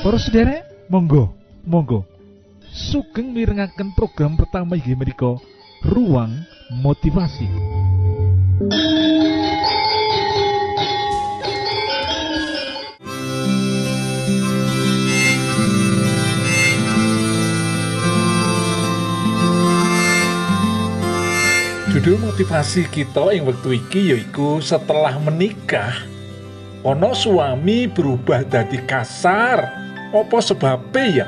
Para sederek, monggo, monggo. Sugeng mirengaken program pertama inggih menika Ruang Motivasi. Judul motivasi kita ing wektu iki yaiku setelah menikah ono suami berubah dari kasar opo sebabnya ya?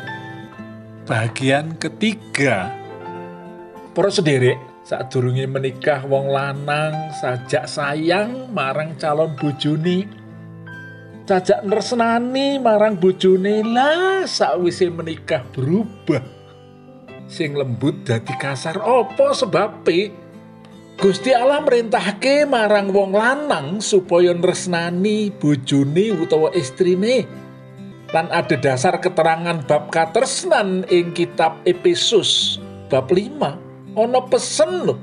Bagian ketiga. Para sederek saat durungi menikah wong lanang sajak sayang marang calon bojone. Sajak nersenani marang bojone lah sakwise menikah berubah. Sing lembut dadi kasar opo sebabnya Gusti Allah merintahke marang wong lanang supaya nresnani bojone utawa istrine. Lan ada dasar keterangan bab katresnan ing kitab Efesus bab 5 ana pesen lho.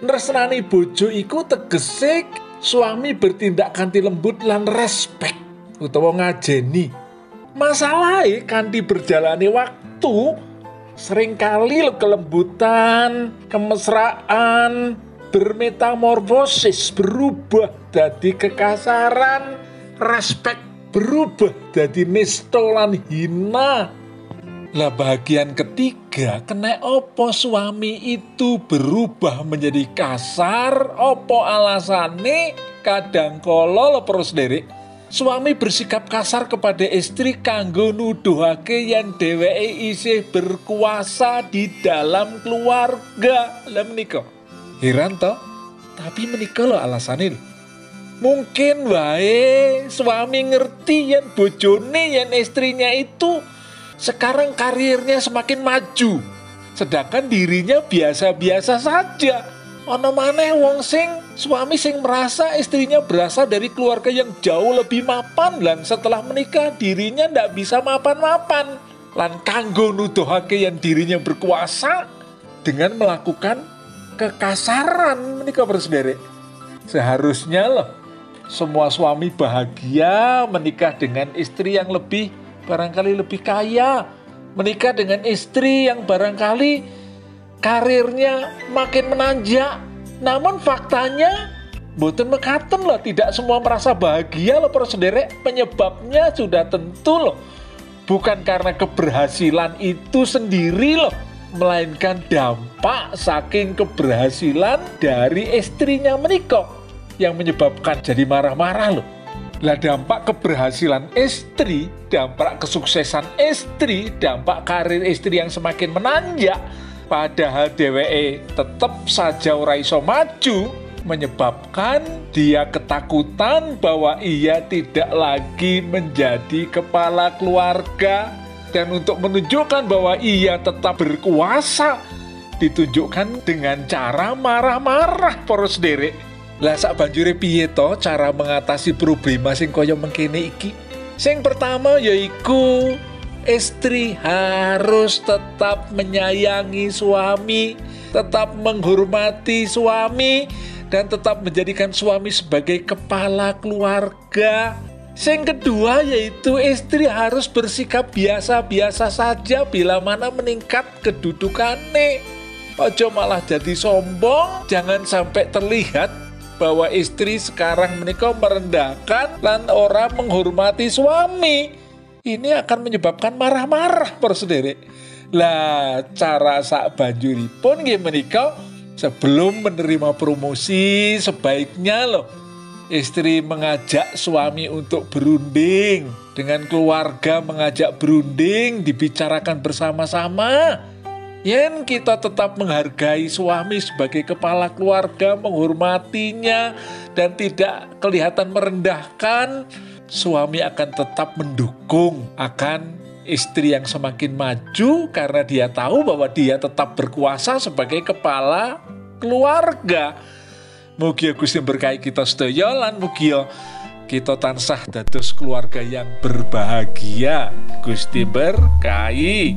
Nresnani bojo iku tegese suami bertindak kanthi lembut lan respek utawa ngajeni. Masalahnya kanthi berjalani waktu sering kali kelembutan, kemesraan, bermetamorfosis berubah dari kekasaran respek berubah dari nistolan hina lah bagian ketiga kena opo suami itu berubah menjadi kasar opo alasane kadang kolo lo terus dari Suami bersikap kasar kepada istri kanggo nuduhake yang dheweke isih berkuasa di dalam keluarga. Lah menika. Heran toh? Tapi menikah lo alasannya Mungkin wae suami ngerti yang bojone yang istrinya itu sekarang karirnya semakin maju. Sedangkan dirinya biasa-biasa saja. Ono maneh wong sing suami sing merasa istrinya berasal dari keluarga yang jauh lebih mapan dan setelah menikah dirinya ndak bisa mapan-mapan. Lan kanggo nuduhake yang dirinya berkuasa dengan melakukan kekasaran menikah bersaudara. Seharusnya loh semua suami bahagia menikah dengan istri yang lebih barangkali lebih kaya, menikah dengan istri yang barangkali karirnya makin menanjak. Namun faktanya Boten mekaten loh, tidak semua merasa bahagia loh para sendiri. Penyebabnya sudah tentu loh. Bukan karena keberhasilan itu sendiri loh melainkan dampak saking keberhasilan dari istrinya menikah yang menyebabkan jadi marah-marah loh. Lah dampak keberhasilan istri, dampak kesuksesan istri, dampak karir istri yang semakin menanjak, padahal DWE tetap saja ora iso maju, menyebabkan dia ketakutan bahwa ia tidak lagi menjadi kepala keluarga dan untuk menunjukkan bahwa ia tetap berkuasa ditunjukkan dengan cara marah-marah poros derek lah sak banjure piye to cara mengatasi problema sing kaya mengkene iki sing pertama yaiku istri harus tetap menyayangi suami tetap menghormati suami dan tetap menjadikan suami sebagai kepala keluarga yang kedua yaitu istri harus bersikap biasa-biasa saja bila mana meningkat kedudukannya. Ojo malah jadi sombong, jangan sampai terlihat bahwa istri sekarang menikah merendahkan dan orang menghormati suami. Ini akan menyebabkan marah-marah persendiri. Lah cara sak banjuri pun menikah sebelum menerima promosi sebaiknya loh Istri mengajak suami untuk berunding, dengan keluarga mengajak berunding, dibicarakan bersama-sama. Yen kita tetap menghargai suami sebagai kepala keluarga, menghormatinya, dan tidak kelihatan merendahkan, suami akan tetap mendukung akan istri yang semakin maju karena dia tahu bahwa dia tetap berkuasa sebagai kepala keluarga. Mugi Gusti berkahi kita sedaya lan mugi kita tansah dados keluarga yang berbahagia. Gusti berkahi.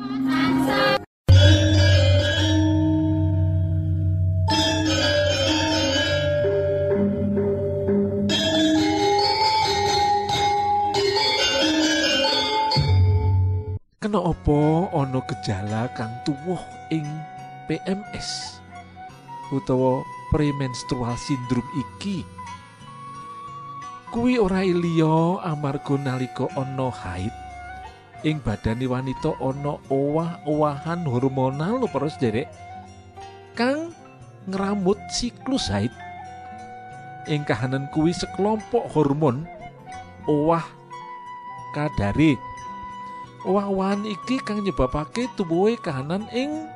opo ana gejala kang tuwuh ing PMS utawa premenstrual syndrome iki? Kuwi ora liya amarga nalika ana haid. Ing badane wanita ana owah-owahan hormonal lho para sederek kang ngramut siklus haid. Ing kahanan kuwi sekelompok hormon owah kadare owah-owahan iki kang nyebabake tubuhe kahanan ing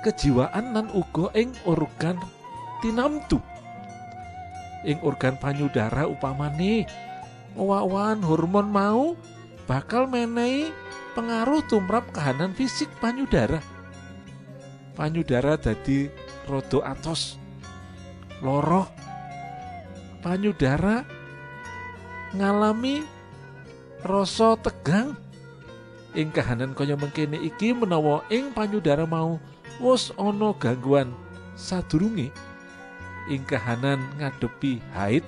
kejiwaan lan uga ing organ tinamtu. Ing organ panyudara upamane owah-owahan hormon mau bakal menehi pengaruh tumrap kahanan fisik panyudara. Panyudara dadi rodo atos loroh. Panyudara ngalami rasa tegang ing kahanan kaya mengkene iki menawa ing panyudara mau wus ana gangguan sadurunge. Ing kahanan ngadepi haid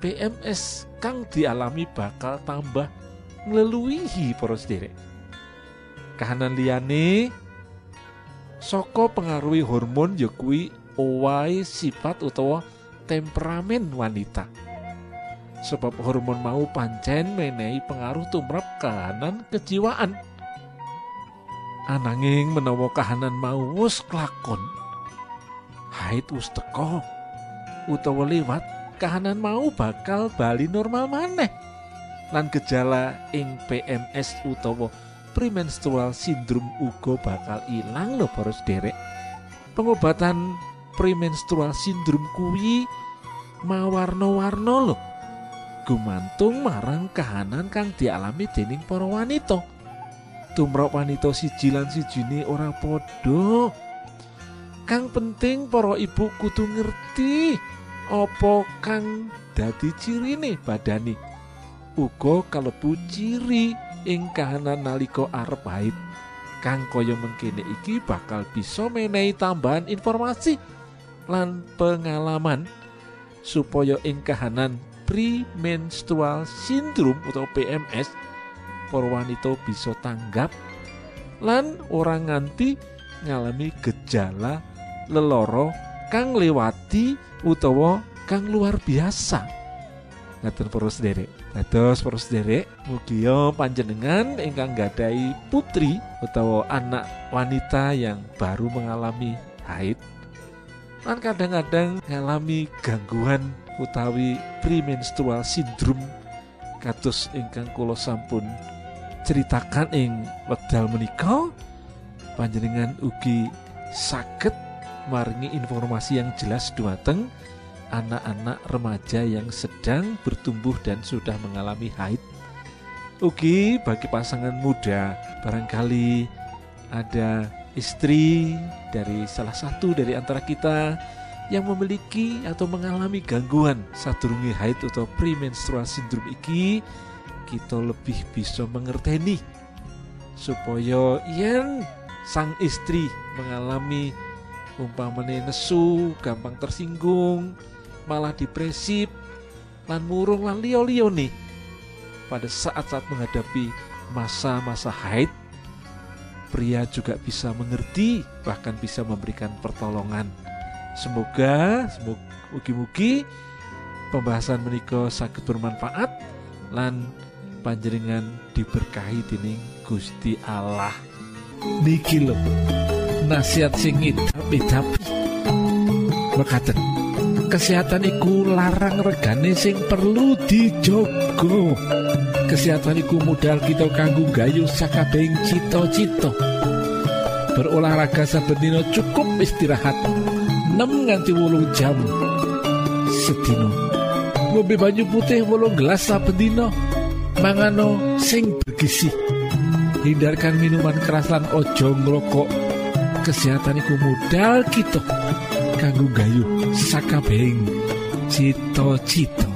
PMS kang dialami bakal tambah ngleluwihi para sederek kahanan liyane saka pengaruhi hormon ya kuwi sifat utawa temperamen wanita sebab hormon mau pancen menehi pengaruh tumrap kahanan kejiwaan. Ananging menawa kahanan mau wus klakon haid wis teko utawa lewat kahanan mau bakal bali normal maneh. Lan gejala ing PMS utawa premenstrual syndrome uga bakal ilang lho para sederek pengobatan premenstrual syndrome kuwi mawarna-warna lho gumantung marang kahanan kang dialami dening para wanita. Tumrap wanita siji lan sijine ora padha. Kang penting para ibu kudu ngerti apa kang dadi cirine badane uga kalebu ciri ing kahanan nalika arep haid. Kang kaya mengkene iki bakal bisa menehi tambahan informasi lan pengalaman supaya ing kahanan premenstrual syndrome utawa PMS para wanita bisa tanggap lan ora nganti ngalami gejala leloro kang lewati utawa kang luar biasa. Ngatur poros derek Dados poros derek Mugia panjenengan ingkang gadai putri Atau anak wanita yang baru mengalami haid kan kadang-kadang mengalami gangguan utawi premenstrual syndrome kados ingkang kula sampun ceritakan ing wekdal menika panjenengan ugi saged maringi informasi yang jelas dumateng anak-anak remaja yang sedang bertumbuh dan sudah mengalami haid. Ugi bagi pasangan muda, barangkali ada istri dari salah satu dari antara kita yang memiliki atau mengalami gangguan sadurunge haid atau premenstrual syndrome iki kita lebih bisa mengerteni supaya yen sang istri mengalami umpamane nesu, gampang tersinggung, malah depresif, lan murung lan liyo-liyo nih pada saat-saat menghadapi masa-masa haid pria juga bisa mengerti bahkan bisa memberikan pertolongan semoga mugi-mugi pembahasan menika sakit bermanfaat lan panjenengan diberkahi dening Gusti Allah. Niki lho. Nasihat singit tapi tapi mekaten kesehatan iku larang regane sing perlu dijogo kesehatan iku modal kita kanggo gayu sakabehing cita-cita. Berolahraga saben cukup istirahat 6 nganti wolung jam. Sedino ngombe banyu putih wolung gelas saben mangano sing bergizi hindarkan minuman keras lan ojo ngrokok. Kesehatan iku modal kita. Kanggo gayu sakabehing cita-cita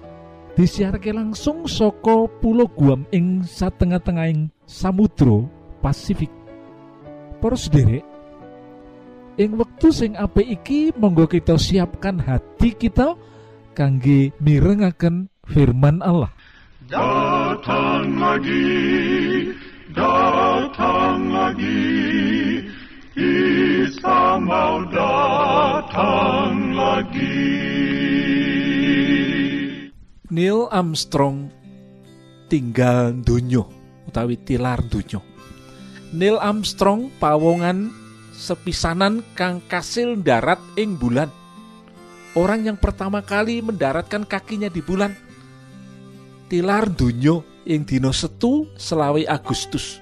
disiharke langsung soko pulau Guam ing satengah-tengahing Samudro Pasifik Poros derek ing wektu sing apik iki monggo kita siapkan hati kita kangge mirengaken firman Allah Datang lagi, datang lagi, Isa mau datang lagi. Neil Armstrong tinggal dunyo utawi tilar dunyo. Neil Armstrong pawongan sepisanan kang kasil darat ing bulan. Orang yang pertama kali mendaratkan kakinya di bulan. Tilar dunyo ing dina setu selawe Agustus.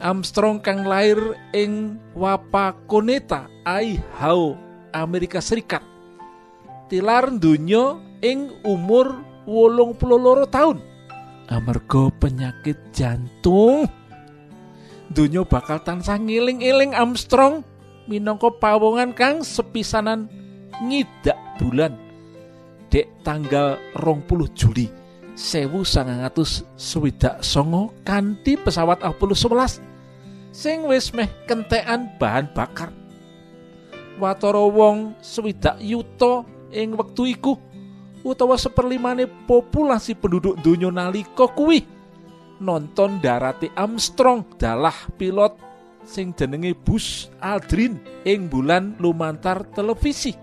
Armstrong kang lair ing Wapakoneta, Idaho, Amerika Serikat. Tilar dunyo ing umur wolung puluh tahun amarga penyakit jantung. Dunyo bakal tansah ngiling-iling Armstrong minangka pawongan kang sepisanan ngidak bulan. Dek tanggal rong puluh Juli sewu sangatus swidak songo kanti pesawat Apollo 11 sing wis meh kentekan bahan bakar. Watara wong swidak yuta ing wektu iku utawa seperlimane populasi penduduk donya nalika kuwi nonton darate Armstrong dalah pilot sing jenenge Bus Aldrin ing bulan lumantar televisi.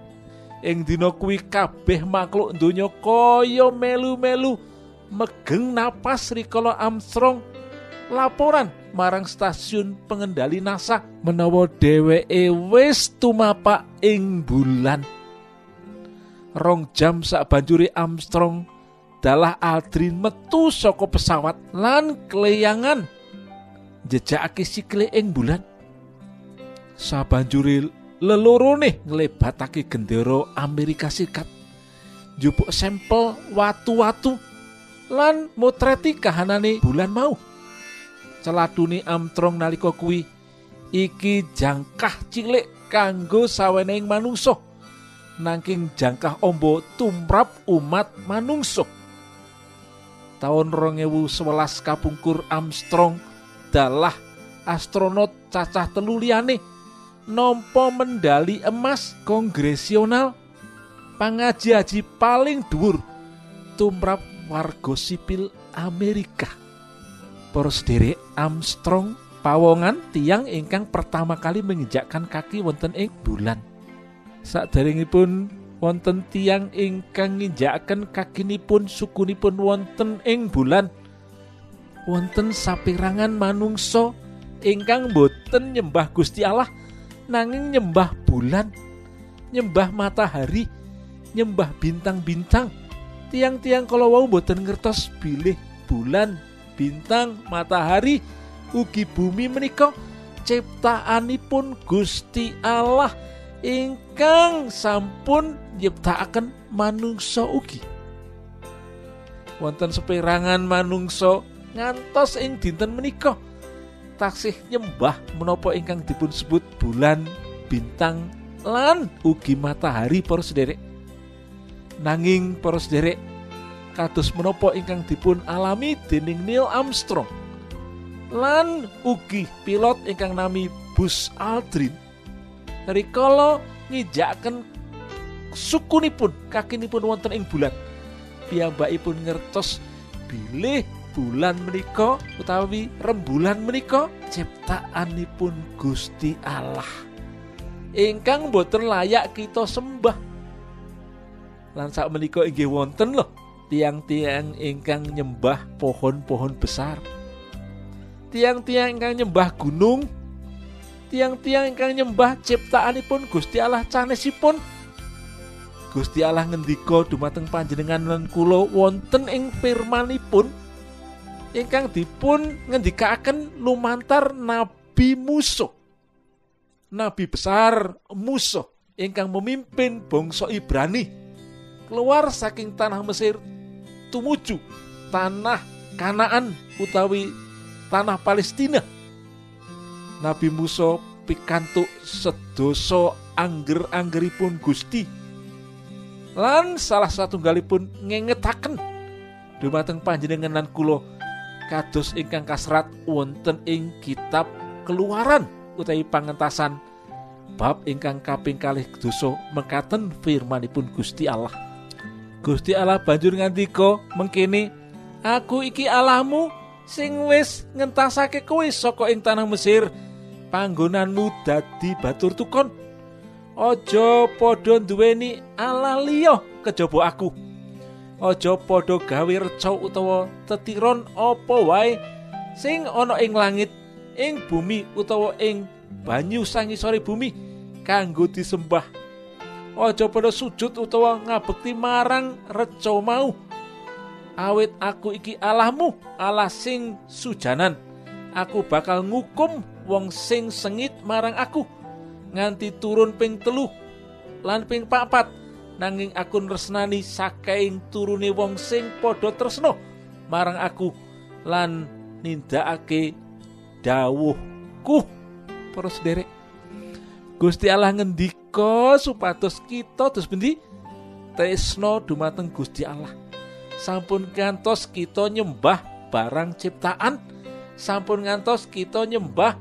Ing dina kuwi kabeh makhluk donya kaya melu-melu megeng napas rikala Armstrong. Laporan marang stasiun pengendali NASA menawa dheweke wis tumapak ing bulan rong jam sak banjuri Armstrong dalah Aldrin metu saka pesawat lan keleyangan jejakake sikile ing bulan. Sabanjuri lelorone nglebatake gendera Amerika Serikat. Njupuk sampel watu-watu lan motreti kahanane bulan mau. Celadune Armstrong nalika kuwi iki jangkah cilik kanggo sawening manungsa nanging jangkah ombo tumrap umat manungsa tahun 2011 kapungkur Armstrong dalah astronot cacah telu liyane nampa mendali emas kongresional pangaji-aji paling dhuwur tumrap warga sipil Amerika. Para sederek Armstrong pawongan tiang ingkang pertama kali menginjakkan kaki wonten ing bulan. Saderengipun wonten tiang ingkang nginjakaken kakinipun sukunipun wonten ing bulan. Wonten sapirangan manungsa ingkang boten nyembah Gusti Allah nanging nyembah bulan, nyembah matahari, nyembah bintang-bintang. Tiang-tiang kalau wau boten ngertos bilih bulan, bintang, matahari, ugi bumi menika ciptaanipun Gusti Allah ingkang sampun nyiptakaken manungsa ugi. Wonten seperangan manungsa ngantos ing dinten menika taksih nyembah menapa ingkang dipun sebut bulan, bintang lan ugi matahari para sederek. Nanging para sederek kados menapa ingkang dipun alami dening Neil Armstrong lan ugi pilot ingkang nami Bus Aldrin rikala ngijakaken sukunipun kakinipun wonten ing bulan. Piyambakipun ngertos bilih bulan menika utawi rembulan menika ciptaanipun Gusti Allah. Ingkang boten layak kita sembah. Lan sak menika inggih wonten loh tiang-tiang ingkang nyembah pohon-pohon besar. Tiang-tiang ingkang nyembah gunung tiang-tiang ingkang nyembah ciptaanipun Gusti Allah canesipun Gusti Allah ngendika dumateng panjenengan lan kula wonten ing firmanipun ingkang dipun ngendikaken lumantar Nabi Musa. Nabi besar Musa ingkang memimpin bangsa Ibrani keluar saking tanah Mesir tumuju tanah Kanaan utawi tanah Palestina. Nabi Musa pikantuk sedoso angger-anggeripun Gusti. Lan salah satu galipun ngengetaken dumateng panjenengan lan kula kados ingkang kasrat wonten ing kitab Keluaran utawi pangentasan bab ingkang kaping kalih dosa mekaten firmanipun Gusti Allah. Gusti Allah banjur ngandika mengkini aku iki Allahmu sing wis ngentasake kowe saka ing tanah Mesir panggonanmu dadi batur tukon. Ojo padha duweni Allah liya kejaba aku. Aja padha gawe reca utawa tetiron apa wae sing ana ing langit ing bumi utawa ing banyu sangisore bumi kanggo disembah. Aja padha sujud utawa ngabekti marang reca mau. Awit aku iki Allahmu Allah sing sujanan. Aku bakal ngukum wong sing sengit marang aku nganti turun ping telu lan ping papat nanging aku nresnani saking turune wong sing padha tresno marang aku lan nindakake dawuhku. Para sederek Gusti Allah ngendika supados kita terus bendi tresno dumateng Gusti Allah. Sampun ngantos kita nyembah barang ciptaan. Sampun ngantos kita nyembah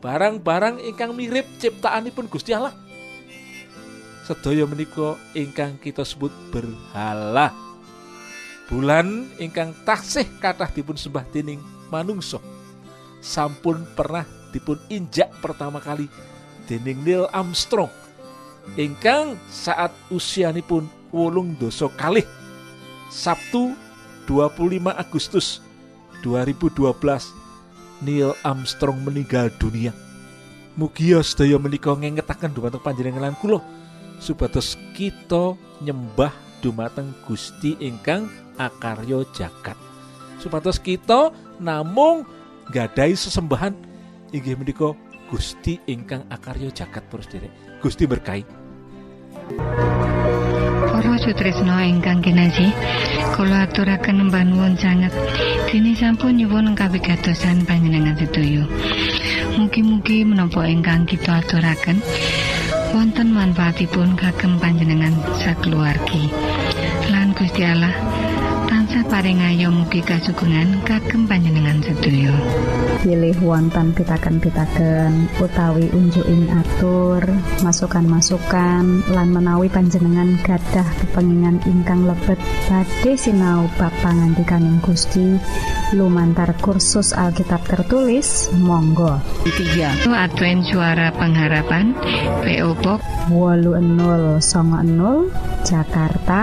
barang-barang ingkang mirip ciptaanipun Gusti Allah. Sedaya menika ingkang kita sebut berhala. Bulan ingkang taksih kathah dipun sembah dening manungsa. Sampun pernah dipun injak pertama kali dening Neil Armstrong. Ingkang saat usianipun wolung doso kalih Sabtu 25 Agustus 2012 Neil Armstrong meninggal dunia. Mugia sedaya menika ngengetaken dumateng panjenengan kula supados kita nyembah dumateng Gusti ingkang akaryo jagat. Supados kita namung gadai sesembahan. Inggih menika Gusti ingkang akaryo jagat terus derek. Gusti berkahi. Para sutresna ingkang kinaji, kula aturaken mbah nuwun sanget dene sampun nyuwun kawigatosan panjenengan sedaya. Mugi-mugi menapa ingkang kita aturaken wonten manfaatipun kagem panjenengan sakeluargi. Lan Gusti Allah tansah paring ayo mugi kasugengan kagem panjenengan sedaya. pilih wonten pitaken-pitaken utawi unjuking atur masukan-masukan lan menawi panjenengan gadah kepengingan ingkang lebet badhe sinau bab pangantikaning Gusti. Lumantar kursus Alkitab tertulis Monggo. 3 Advent Suara Pengharapan PO Box 00 Jakarta